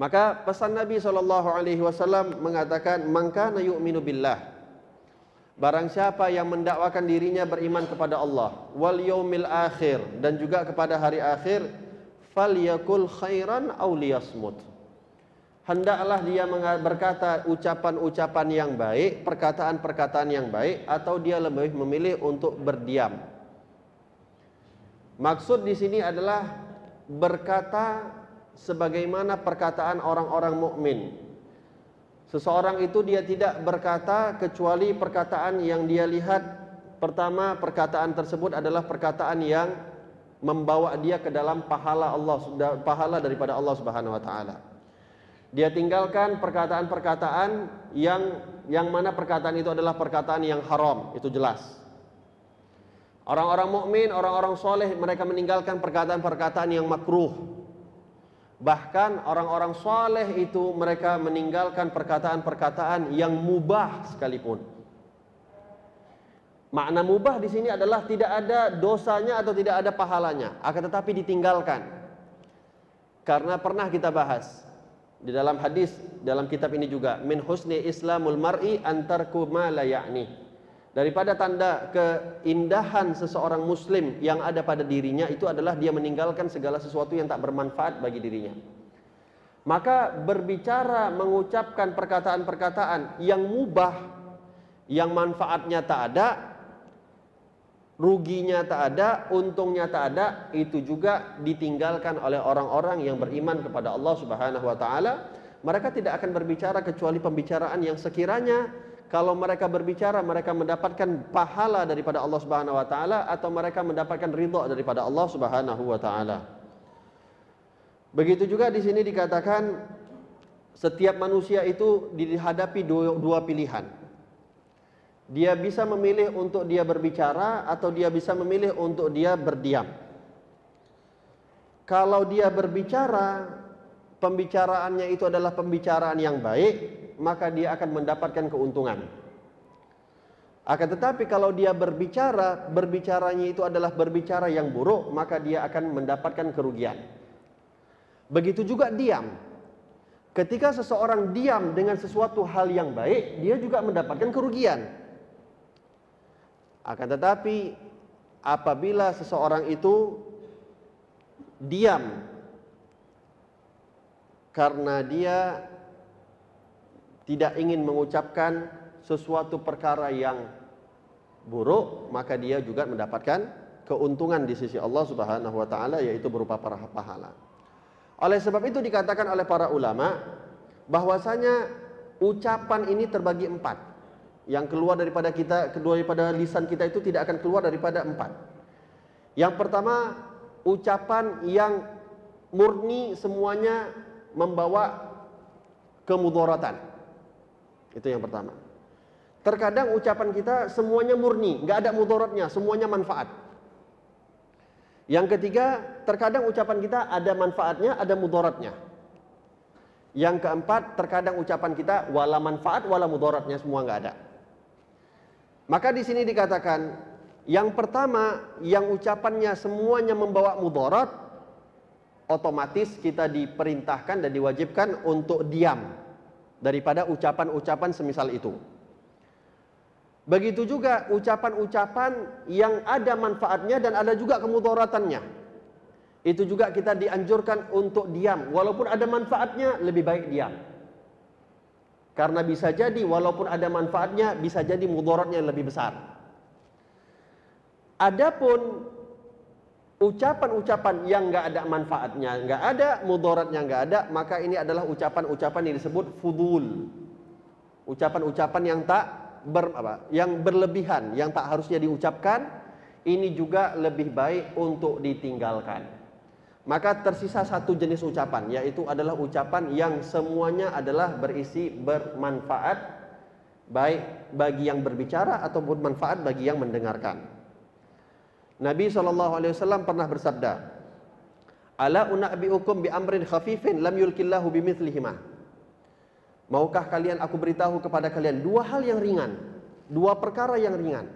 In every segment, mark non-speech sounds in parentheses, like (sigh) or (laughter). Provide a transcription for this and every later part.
Maka pesan Nabi wasallam mengatakan maka na yu'minu billah. Barang siapa yang mendakwakan dirinya beriman kepada Allah wal yaumil akhir dan juga kepada hari akhir falyakul khairan aw liyasmut. Hendaklah dia berkata ucapan-ucapan yang baik, perkataan-perkataan yang baik atau dia lebih memilih untuk berdiam. Maksud di sini adalah berkata sebagaimana perkataan orang-orang mukmin. Seseorang itu dia tidak berkata kecuali perkataan yang dia lihat pertama perkataan tersebut adalah perkataan yang membawa dia ke dalam pahala Allah pahala daripada Allah Subhanahu wa taala. Dia tinggalkan perkataan-perkataan yang yang mana perkataan itu adalah perkataan yang haram, itu jelas. Orang-orang mukmin, orang-orang soleh mereka meninggalkan perkataan-perkataan yang makruh. Bahkan orang-orang soleh itu mereka meninggalkan perkataan-perkataan yang mubah sekalipun. Makna mubah di sini adalah tidak ada dosanya atau tidak ada pahalanya, akan tetapi ditinggalkan. Karena pernah kita bahas di dalam hadis dalam kitab ini juga min husni islamul mar'i antarku ma la ya'ni daripada tanda keindahan seseorang muslim yang ada pada dirinya itu adalah dia meninggalkan segala sesuatu yang tak bermanfaat bagi dirinya. Maka berbicara mengucapkan perkataan-perkataan yang mubah yang manfaatnya tak ada, ruginya tak ada, untungnya tak ada, itu juga ditinggalkan oleh orang-orang yang beriman kepada Allah Subhanahu wa taala. Mereka tidak akan berbicara kecuali pembicaraan yang sekiranya kalau mereka berbicara mereka mendapatkan pahala daripada Allah Subhanahu wa taala atau mereka mendapatkan ridha daripada Allah Subhanahu wa taala. Begitu juga di sini dikatakan setiap manusia itu dihadapi dua, dua pilihan. Dia bisa memilih untuk dia berbicara atau dia bisa memilih untuk dia berdiam. Kalau dia berbicara, pembicaraannya itu adalah pembicaraan yang baik, maka dia akan mendapatkan keuntungan. Akan tetapi kalau dia berbicara, berbicaranya itu adalah berbicara yang buruk, maka dia akan mendapatkan kerugian. Begitu juga diam. Ketika seseorang diam dengan sesuatu hal yang baik, dia juga mendapatkan kerugian. Akan tetapi apabila seseorang itu diam karena dia tidak ingin mengucapkan sesuatu perkara yang buruk, maka dia juga mendapatkan keuntungan di sisi Allah Subhanahu wa taala yaitu berupa para pahala. Oleh sebab itu dikatakan oleh para ulama bahwasanya ucapan ini terbagi empat. Yang keluar daripada kita, kedua daripada lisan kita itu tidak akan keluar daripada empat. Yang pertama, ucapan yang murni semuanya membawa kemudaratan. Itu yang pertama. Terkadang ucapan kita semuanya murni, nggak ada mudaratnya, semuanya manfaat. Yang ketiga, terkadang ucapan kita ada manfaatnya, ada mudaratnya. Yang keempat, terkadang ucapan kita wala manfaat, wala mudaratnya semua nggak ada. Maka di sini dikatakan, yang pertama, yang ucapannya semuanya membawa mudarat, otomatis kita diperintahkan dan diwajibkan untuk diam daripada ucapan-ucapan semisal itu. Begitu juga ucapan-ucapan yang ada manfaatnya dan ada juga kemudaratannya. Itu juga kita dianjurkan untuk diam. Walaupun ada manfaatnya, lebih baik diam. Karena bisa jadi walaupun ada manfaatnya, bisa jadi mudaratnya lebih besar. Adapun ucapan-ucapan yang nggak ada manfaatnya, nggak ada mudaratnya nggak ada, maka ini adalah ucapan-ucapan yang disebut fudul. Ucapan-ucapan yang tak ber, apa, yang berlebihan, yang tak harusnya diucapkan, ini juga lebih baik untuk ditinggalkan. Maka tersisa satu jenis ucapan, yaitu adalah ucapan yang semuanya adalah berisi bermanfaat, baik bagi yang berbicara ataupun manfaat bagi yang mendengarkan. Nabi SAW pernah bersabda, Ala una'bi'ukum bi amrin khafifin lam yulkillahu bimithlihima. Maukah kalian aku beritahu kepada kalian dua hal yang ringan, dua perkara yang ringan.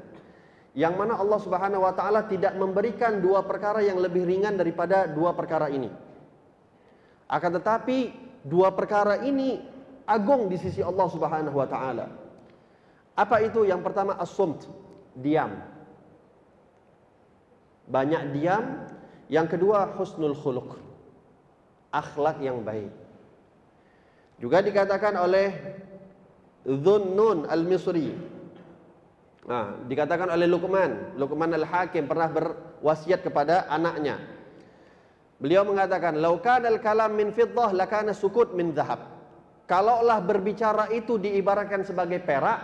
Yang mana Allah Subhanahu wa taala tidak memberikan dua perkara yang lebih ringan daripada dua perkara ini. Akan tetapi Dua perkara ini agung di sisi Allah Subhanahu wa taala. Apa itu? Yang pertama as-sumt, diam. Banyak diam. Yang kedua husnul khuluq. Akhlak yang baik. Juga dikatakan oleh Dhunnun al-Misri. Nah, dikatakan oleh Luqman, Luqman al-Hakim pernah berwasiat kepada anaknya. Beliau mengatakan, "Laukan al-kalam min fiddah lakana sukut min zahab." Kalaulah berbicara itu diibaratkan sebagai perak,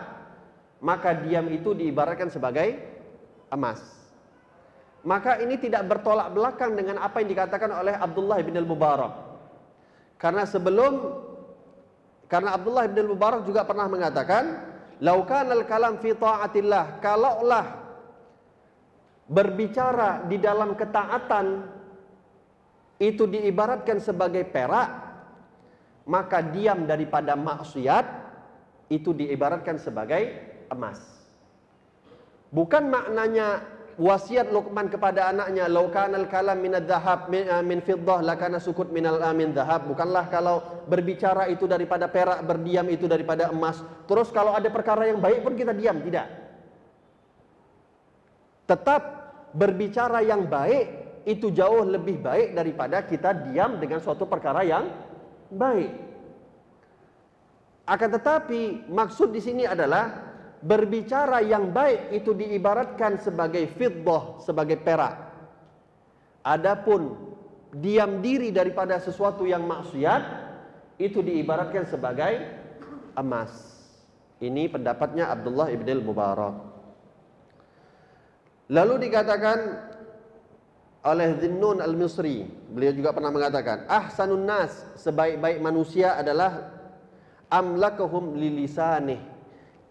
maka diam itu diibaratkan sebagai emas. Maka ini tidak bertolak belakang dengan apa yang dikatakan oleh Abdullah bin al-Mubarak. Karena sebelum karena Abdullah bin Mubarak juga pernah mengatakan, "Laukan al-kalam fi ta'atillah." Kalaulah berbicara di dalam ketaatan itu diibaratkan sebagai perak, maka diam daripada maksiat itu diibaratkan sebagai emas. Bukan maknanya wasiat Luqman kepada anaknya laukan al kalam min min, uh, min fiddah lakana sukut min al amin dzahab bukanlah kalau berbicara itu daripada perak berdiam itu daripada emas. Terus kalau ada perkara yang baik pun kita diam tidak. Tetap berbicara yang baik itu jauh lebih baik daripada kita diam dengan suatu perkara yang baik. Akan tetapi maksud di sini adalah berbicara yang baik itu diibaratkan sebagai fiddah, sebagai perak. Adapun diam diri daripada sesuatu yang maksiat itu diibaratkan sebagai emas. Ini pendapatnya Abdullah ibn al-Mubarak. Lalu dikatakan oleh Zinnun al-Misri, beliau juga pernah mengatakan, ahsanun nas, sebaik-baik manusia adalah amlakuhum lilisanih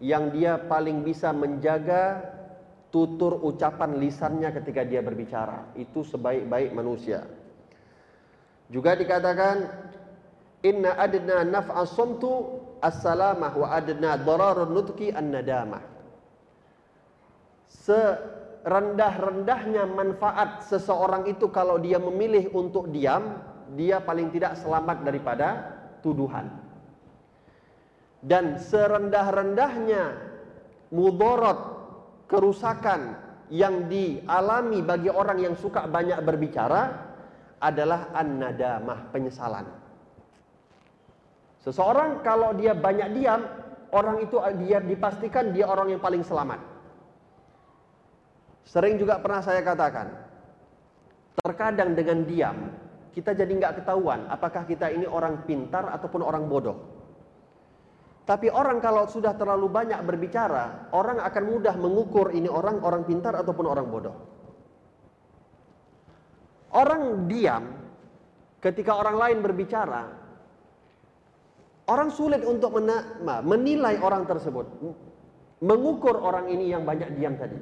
yang dia paling bisa menjaga tutur ucapan lisannya ketika dia berbicara. Itu sebaik-baik manusia. Juga dikatakan inna adna naf'a sumtu as-salamah wa adna dararun nutki an-nadamah. Serendah-rendahnya manfaat seseorang itu kalau dia memilih untuk diam, dia paling tidak selamat daripada tuduhan dan serendah-rendahnya mudarat kerusakan yang dialami bagi orang yang suka banyak berbicara adalah an-nadamah, penyesalan. Seseorang kalau dia banyak diam, orang itu dia dipastikan dia orang yang paling selamat. Sering juga pernah saya katakan, terkadang dengan diam kita jadi nggak ketahuan apakah kita ini orang pintar ataupun orang bodoh. Tapi orang kalau sudah terlalu banyak berbicara, orang akan mudah mengukur ini orang orang pintar ataupun orang bodoh. Orang diam ketika orang lain berbicara, orang sulit untuk menilai orang tersebut, mengukur orang ini yang banyak diam tadi.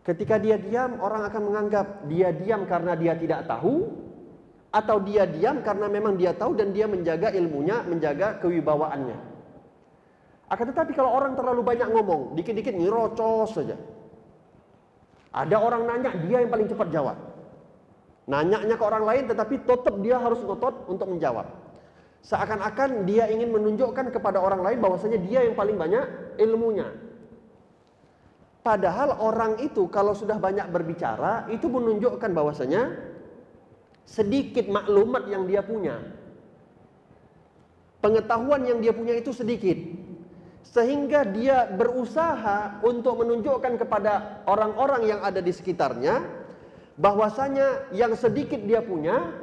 Ketika dia diam, orang akan menganggap dia diam karena dia tidak tahu atau dia diam karena memang dia tahu dan dia menjaga ilmunya, menjaga kewibawaannya. Akan tetapi kalau orang terlalu banyak ngomong, dikit-dikit nyerocos saja. Ada orang nanya, dia yang paling cepat jawab. Nanyanya ke orang lain tetapi tetap dia harus ngotot untuk menjawab. Seakan-akan dia ingin menunjukkan kepada orang lain bahwasanya dia yang paling banyak ilmunya. Padahal orang itu kalau sudah banyak berbicara itu menunjukkan bahwasanya sedikit maklumat yang dia punya. Pengetahuan yang dia punya itu sedikit. Sehingga dia berusaha untuk menunjukkan kepada orang-orang yang ada di sekitarnya bahwasanya yang sedikit dia punya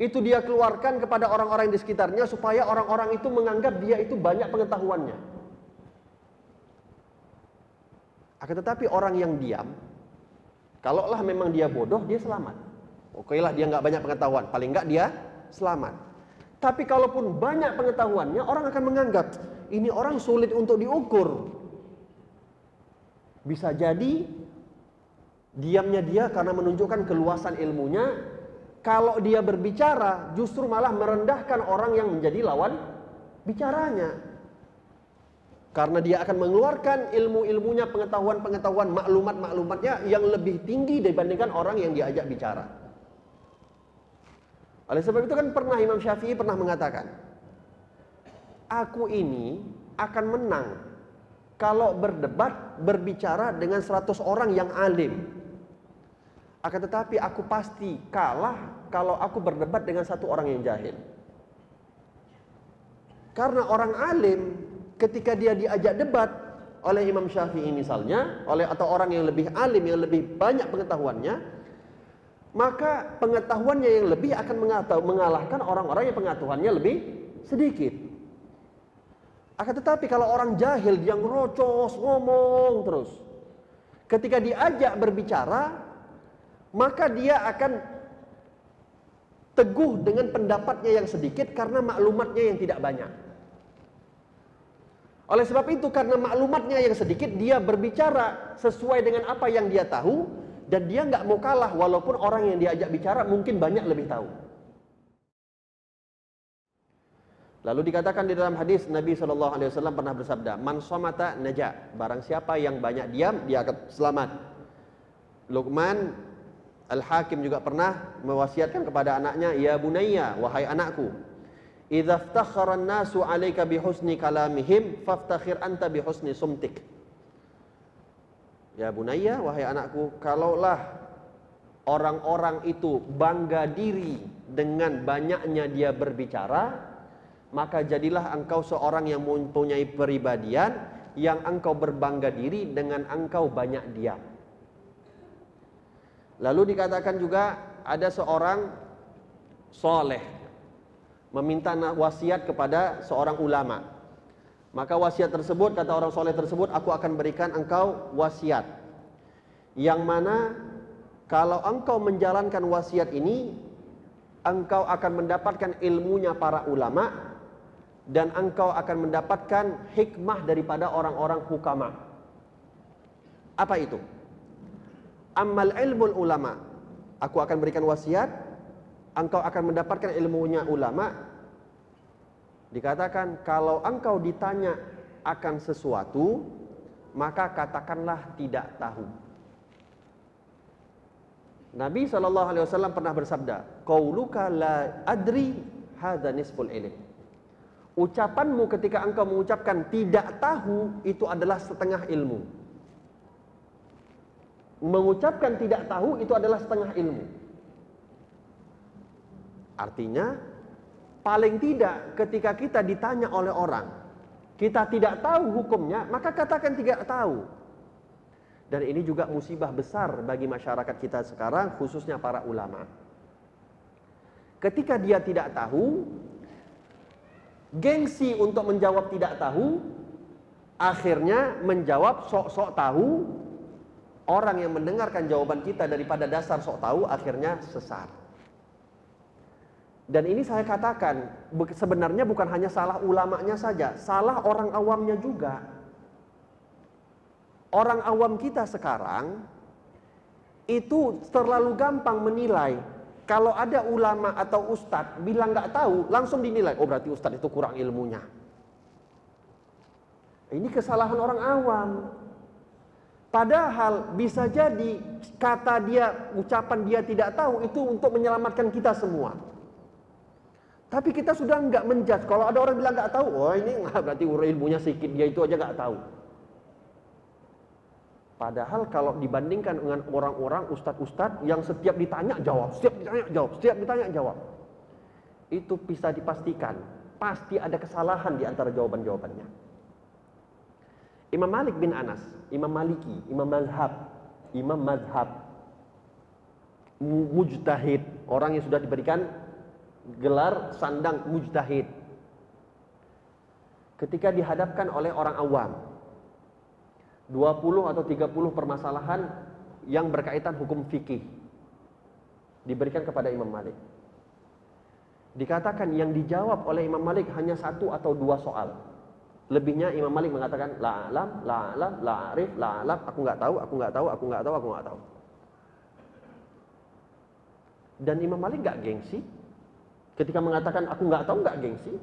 itu dia keluarkan kepada orang-orang di sekitarnya supaya orang-orang itu menganggap dia itu banyak pengetahuannya. Akan tetapi orang yang diam, kalaulah memang dia bodoh, dia selamat. Oke lah dia nggak banyak pengetahuan, paling nggak dia selamat. Tapi kalaupun banyak pengetahuannya, orang akan menganggap ini orang sulit untuk diukur. Bisa jadi diamnya dia karena menunjukkan keluasan ilmunya. Kalau dia berbicara, justru malah merendahkan orang yang menjadi lawan bicaranya. Karena dia akan mengeluarkan ilmu-ilmunya, pengetahuan-pengetahuan, maklumat-maklumatnya yang lebih tinggi dibandingkan orang yang diajak bicara. Oleh sebab itu kan pernah Imam Syafi'i pernah mengatakan, aku ini akan menang kalau berdebat berbicara dengan 100 orang yang alim. Akan tetapi aku pasti kalah kalau aku berdebat dengan satu orang yang jahil. Karena orang alim ketika dia diajak debat oleh Imam Syafi'i misalnya, oleh atau orang yang lebih alim yang lebih banyak pengetahuannya, maka pengetahuannya yang lebih akan mengalahkan orang-orang yang pengetahuannya lebih sedikit. Akan tetapi kalau orang jahil yang rocos ngomong terus, ketika diajak berbicara, maka dia akan teguh dengan pendapatnya yang sedikit karena maklumatnya yang tidak banyak. Oleh sebab itu karena maklumatnya yang sedikit dia berbicara sesuai dengan apa yang dia tahu dan dia nggak mau kalah walaupun orang yang diajak bicara mungkin banyak lebih tahu. Lalu dikatakan di dalam hadis Nabi Shallallahu Alaihi Wasallam pernah bersabda, "Man somata naja." Barang siapa yang banyak diam, dia akan selamat. Luqman Al Hakim juga pernah mewasiatkan kepada anaknya, "Ya bunayya, wahai anakku, idza an-nasu 'alaika bi husni kalamihim, faftakhir anta bi husni sumtik." Ya bunayya, wahai anakku, kalaulah orang-orang itu bangga diri dengan banyaknya dia berbicara, maka jadilah engkau seorang yang mempunyai peribadian yang engkau berbangga diri dengan engkau banyak diam. Lalu dikatakan juga ada seorang soleh meminta wasiat kepada seorang ulama. Maka wasiat tersebut kata orang soleh tersebut aku akan berikan engkau wasiat yang mana kalau engkau menjalankan wasiat ini engkau akan mendapatkan ilmunya para ulama dan engkau akan mendapatkan hikmah daripada orang-orang hukama. Apa itu? Amal ilmu ulama. Aku akan berikan wasiat, engkau akan mendapatkan ilmunya ulama Dikatakan kalau engkau ditanya akan sesuatu, maka katakanlah tidak tahu. Nabi Shallallahu Alaihi Wasallam pernah bersabda, "Qauluka la adri hadza nisful ilm." Ucapanmu ketika engkau mengucapkan tidak tahu itu adalah setengah ilmu. Mengucapkan tidak tahu itu adalah setengah ilmu. Artinya Paling tidak ketika kita ditanya oleh orang, kita tidak tahu hukumnya, maka katakan tidak tahu. Dan ini juga musibah besar bagi masyarakat kita sekarang, khususnya para ulama. Ketika dia tidak tahu, gengsi untuk menjawab tidak tahu, akhirnya menjawab sok-sok tahu, orang yang mendengarkan jawaban kita daripada dasar sok tahu, akhirnya sesat. Dan ini saya katakan sebenarnya bukan hanya salah ulamanya saja, salah orang awamnya juga. Orang awam kita sekarang itu terlalu gampang menilai kalau ada ulama atau ustadz bilang nggak tahu langsung dinilai oh berarti ustadz itu kurang ilmunya. Ini kesalahan orang awam. Padahal bisa jadi kata dia, ucapan dia tidak tahu itu untuk menyelamatkan kita semua. Tapi kita sudah nggak menjudge. Kalau ada orang bilang nggak tahu, oh ini (laughs) nggak berarti ilmunya sedikit dia itu aja nggak tahu. Padahal kalau dibandingkan dengan orang-orang ustadz-ustadz yang setiap ditanya jawab, setiap ditanya jawab, setiap ditanya jawab, itu bisa dipastikan pasti ada kesalahan di antara jawaban-jawabannya. Imam Malik bin Anas, Imam Maliki, Imam Mazhab, Imam Mazhab, mujtahid, orang yang sudah diberikan gelar sandang mujtahid. Ketika dihadapkan oleh orang awam 20 atau 30 permasalahan yang berkaitan hukum fikih diberikan kepada Imam Malik. Dikatakan yang dijawab oleh Imam Malik hanya satu atau dua soal. Lebihnya Imam Malik mengatakan la alam, la alam, la arif, la alam, aku nggak tahu, aku nggak tahu, aku nggak tahu, aku nggak tahu. Dan Imam Malik nggak gengsi, Ketika mengatakan aku nggak tahu nggak gengsi,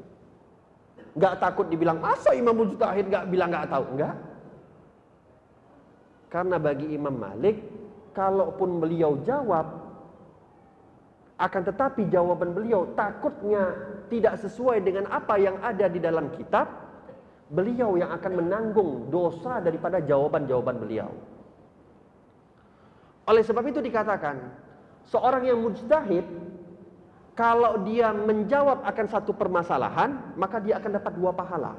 nggak takut dibilang masa Imam Mujtahid nggak bilang nggak tahu, enggak. Karena bagi Imam Malik, kalaupun beliau jawab, Akan tetapi jawaban beliau takutnya tidak sesuai dengan apa yang ada di dalam kitab, beliau yang akan menanggung dosa daripada jawaban-jawaban beliau. Oleh sebab itu dikatakan, seorang yang mujtahid kalau dia menjawab akan satu permasalahan, maka dia akan dapat dua pahala.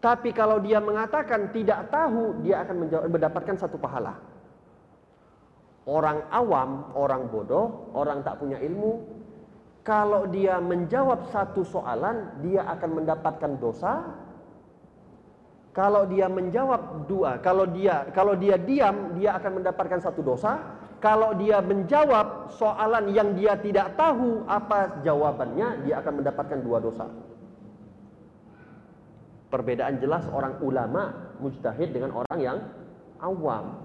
Tapi kalau dia mengatakan tidak tahu, dia akan menjawab, mendapatkan satu pahala. Orang awam, orang bodoh, orang tak punya ilmu, kalau dia menjawab satu soalan, dia akan mendapatkan dosa. Kalau dia menjawab dua, kalau dia kalau dia diam, dia akan mendapatkan satu dosa. Kalau dia menjawab soalan yang dia tidak tahu apa jawabannya, dia akan mendapatkan dua dosa. Perbedaan jelas orang ulama mujtahid dengan orang yang awam.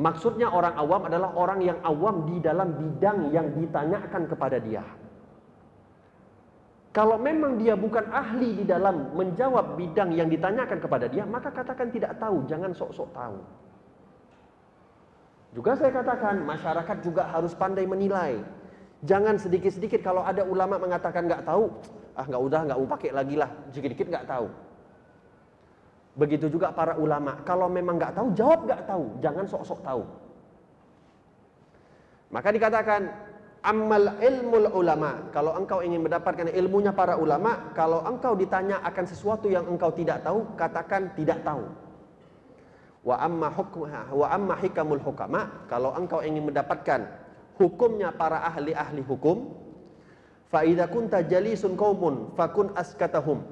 Maksudnya orang awam adalah orang yang awam di dalam bidang yang ditanyakan kepada dia. Kalau memang dia bukan ahli di dalam menjawab bidang yang ditanyakan kepada dia, maka katakan tidak tahu, jangan sok-sok tahu. Juga saya katakan masyarakat juga harus pandai menilai. Jangan sedikit-sedikit kalau ada ulama mengatakan nggak tahu, ah nggak udah nggak mau pakai lagi lah, sedikit-sedikit nggak tahu. Begitu juga para ulama, kalau memang nggak tahu jawab nggak tahu, jangan sok-sok tahu. Maka dikatakan amal ilmu ulama. Kalau engkau ingin mendapatkan ilmunya para ulama, kalau engkau ditanya akan sesuatu yang engkau tidak tahu, katakan tidak tahu. Wa amma hukmah wa amma hikamul hukama, kalau engkau ingin mendapatkan hukumnya para ahli-ahli hukum, fa idza kunta jalisun qaumun fakun askatahum.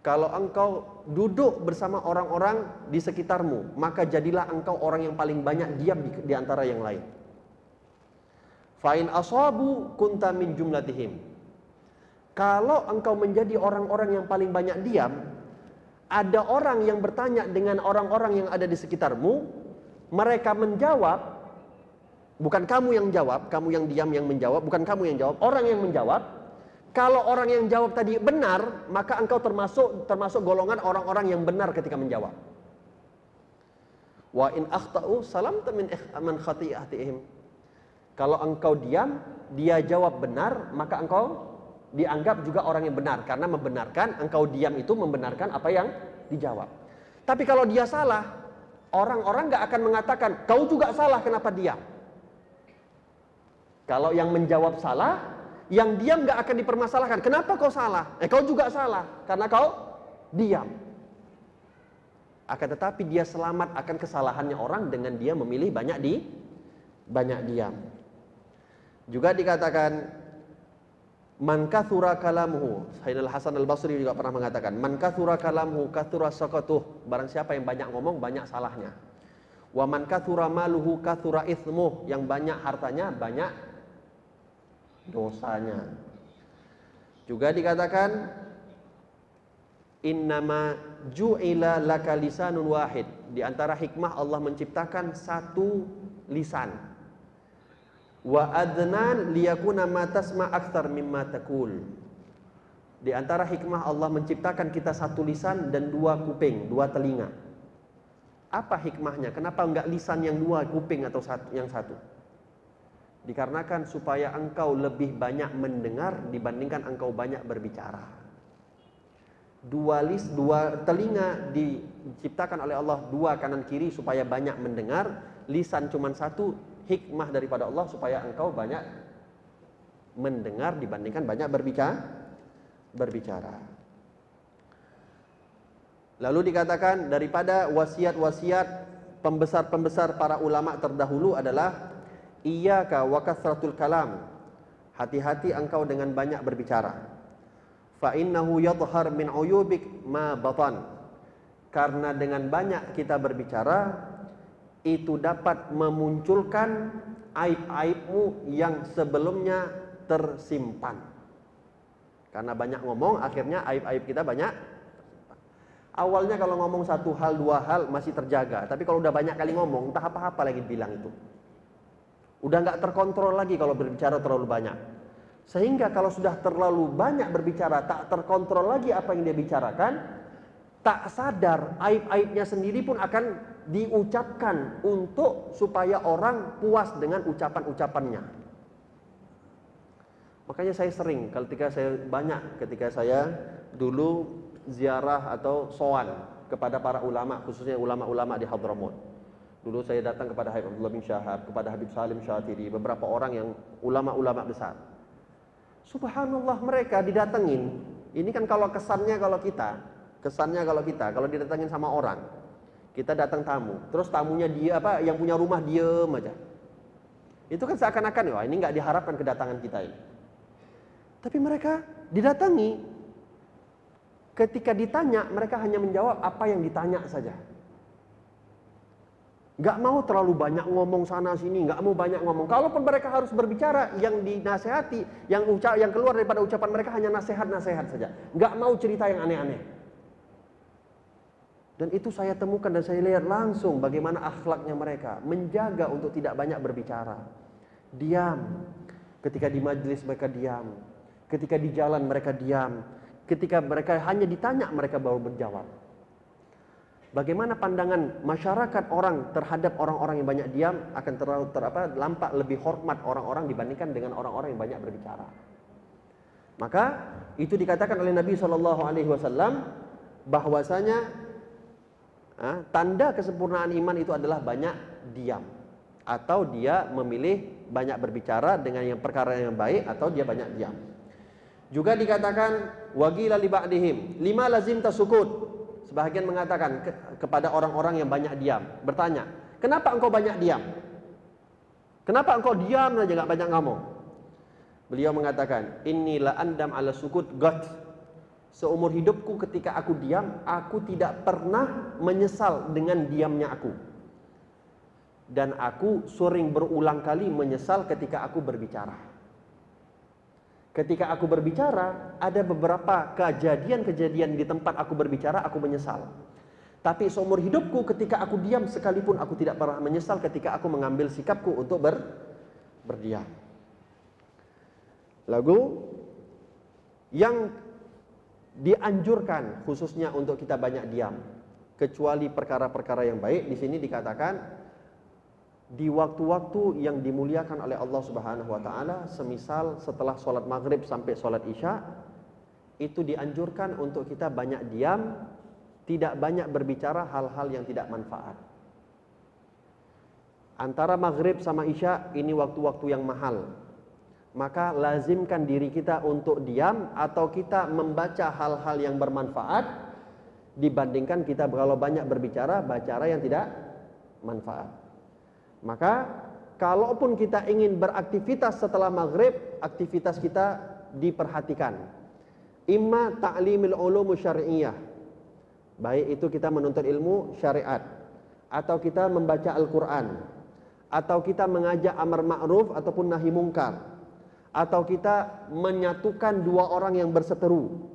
Kalau engkau duduk bersama orang-orang di sekitarmu, maka jadilah engkau orang yang paling banyak diam di, di antara yang lain. Fa'in asabu kunta min jumlatihim. Kalau engkau menjadi orang-orang yang paling banyak diam, ada orang yang bertanya dengan orang-orang yang ada di sekitarmu, mereka menjawab, bukan kamu yang jawab, kamu yang diam yang menjawab, bukan kamu yang jawab, orang yang menjawab. Kalau orang yang jawab tadi benar, maka engkau termasuk termasuk golongan orang-orang yang benar ketika menjawab. Wa in akhtau salam min man khati'atihim. Kalau engkau diam, dia jawab benar, maka engkau dianggap juga orang yang benar karena membenarkan engkau diam itu membenarkan apa yang dijawab. Tapi kalau dia salah, orang-orang nggak akan mengatakan kau juga salah kenapa diam. Kalau yang menjawab salah, yang diam nggak akan dipermasalahkan. Kenapa kau salah? Eh kau juga salah karena kau diam. Akan tetapi dia selamat akan kesalahannya orang dengan dia memilih banyak di banyak diam. Juga dikatakan Man kathura kalamuhu. Sayyidina Hasan Al-Basri juga pernah mengatakan, "Man kathura kalamuhu kathura sakatuh." Barang siapa yang banyak ngomong, banyak salahnya. Wa man kathura maluhu kathura ithmuh. Yang banyak hartanya, banyak dosanya. Juga dikatakan, "Innama ju'ila laka lisanun wahid." Di antara hikmah Allah menciptakan satu lisan wa adnan liyakuna ma tasma akthar mimma takul. Di antara hikmah Allah menciptakan kita satu lisan dan dua kuping, dua telinga. Apa hikmahnya? Kenapa enggak lisan yang dua, kuping atau yang satu? Dikarenakan supaya engkau lebih banyak mendengar dibandingkan engkau banyak berbicara. Dua lis, dua telinga diciptakan oleh Allah dua kanan kiri supaya banyak mendengar. Lisan cuma satu hikmah daripada Allah supaya engkau banyak mendengar dibandingkan banyak berbicara berbicara. Lalu dikatakan daripada wasiat-wasiat pembesar-pembesar para ulama terdahulu adalah iyyaka wa kasratul kalam. Hati-hati engkau dengan banyak berbicara. Fa innahu yadhhar min uyubik ma batan. Karena dengan banyak kita berbicara, itu dapat memunculkan aib-aibmu yang sebelumnya tersimpan. Karena banyak ngomong, akhirnya aib-aib kita banyak. Awalnya kalau ngomong satu hal, dua hal masih terjaga. Tapi kalau udah banyak kali ngomong, entah apa-apa lagi bilang itu. Udah nggak terkontrol lagi kalau berbicara terlalu banyak. Sehingga kalau sudah terlalu banyak berbicara, tak terkontrol lagi apa yang dia bicarakan, tak sadar aib-aibnya sendiri pun akan diucapkan untuk supaya orang puas dengan ucapan-ucapannya. Makanya saya sering ketika saya banyak ketika saya dulu ziarah atau sowan kepada para ulama khususnya ulama-ulama di Hadramut. Dulu saya datang kepada Habib Abdullah bin Syahab, kepada Habib Salim Syatiri, beberapa orang yang ulama-ulama besar. Subhanallah mereka didatengin. Ini kan kalau kesannya kalau kita, kesannya kalau kita, kalau didatengin sama orang, kita datang tamu, terus tamunya dia apa yang punya rumah diem aja. Itu kan seakan-akan wah ini nggak diharapkan kedatangan kita ini. Tapi mereka didatangi. Ketika ditanya, mereka hanya menjawab apa yang ditanya saja. Gak mau terlalu banyak ngomong sana sini, gak mau banyak ngomong. Kalaupun mereka harus berbicara, yang dinasehati, yang ucap, yang keluar daripada ucapan mereka hanya nasihat-nasihat saja. Gak mau cerita yang aneh-aneh. Dan itu saya temukan dan saya lihat langsung bagaimana akhlaknya mereka. Menjaga untuk tidak banyak berbicara. Diam. Ketika di majelis mereka diam. Ketika di jalan mereka diam. Ketika mereka hanya ditanya mereka baru menjawab. Bagaimana pandangan masyarakat orang terhadap orang-orang yang banyak diam akan terlalu ter, apa, lampak lebih hormat orang-orang dibandingkan dengan orang-orang yang banyak berbicara. Maka itu dikatakan oleh Nabi Wasallam bahwasanya tanda kesempurnaan iman itu adalah banyak diam atau dia memilih banyak berbicara dengan yang perkara yang baik atau dia banyak diam. Juga dikatakan wagila li ba'dihim lima lazim tasukut. Sebahagian mengatakan ke, kepada orang-orang yang banyak diam, bertanya, "Kenapa engkau banyak diam? Kenapa engkau diam saja enggak banyak ngomong?" Beliau mengatakan, "Inilah andam ala sukut got." Seumur hidupku ketika aku diam, aku tidak pernah menyesal dengan diamnya aku. Dan aku sering berulang kali menyesal ketika aku berbicara. Ketika aku berbicara, ada beberapa kejadian-kejadian di tempat aku berbicara, aku menyesal. Tapi seumur hidupku ketika aku diam sekalipun aku tidak pernah menyesal ketika aku mengambil sikapku untuk ber, berdiam. Lagu yang dianjurkan khususnya untuk kita banyak diam. Kecuali perkara-perkara yang baik di sini dikatakan di waktu-waktu yang dimuliakan oleh Allah Subhanahu wa taala semisal setelah sholat maghrib sampai sholat isya itu dianjurkan untuk kita banyak diam tidak banyak berbicara hal-hal yang tidak manfaat. Antara maghrib sama isya ini waktu-waktu yang mahal maka lazimkan diri kita untuk diam atau kita membaca hal-hal yang bermanfaat dibandingkan kita kalau banyak berbicara bicara yang tidak manfaat. Maka kalaupun kita ingin beraktivitas setelah maghrib, aktivitas kita diperhatikan. Imma ta'limil ulum syari'iyah. Baik itu kita menuntut ilmu syariat atau kita membaca Al-Qur'an atau kita mengajak amar ma'ruf ataupun nahi mungkar atau kita menyatukan dua orang yang berseteru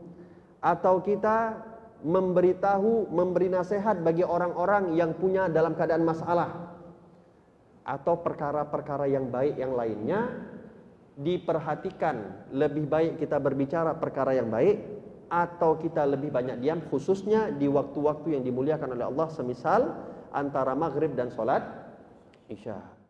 atau kita memberitahu memberi nasihat bagi orang-orang yang punya dalam keadaan masalah atau perkara-perkara yang baik yang lainnya diperhatikan lebih baik kita berbicara perkara yang baik atau kita lebih banyak diam khususnya di waktu-waktu yang dimuliakan oleh Allah semisal antara maghrib dan sholat isya.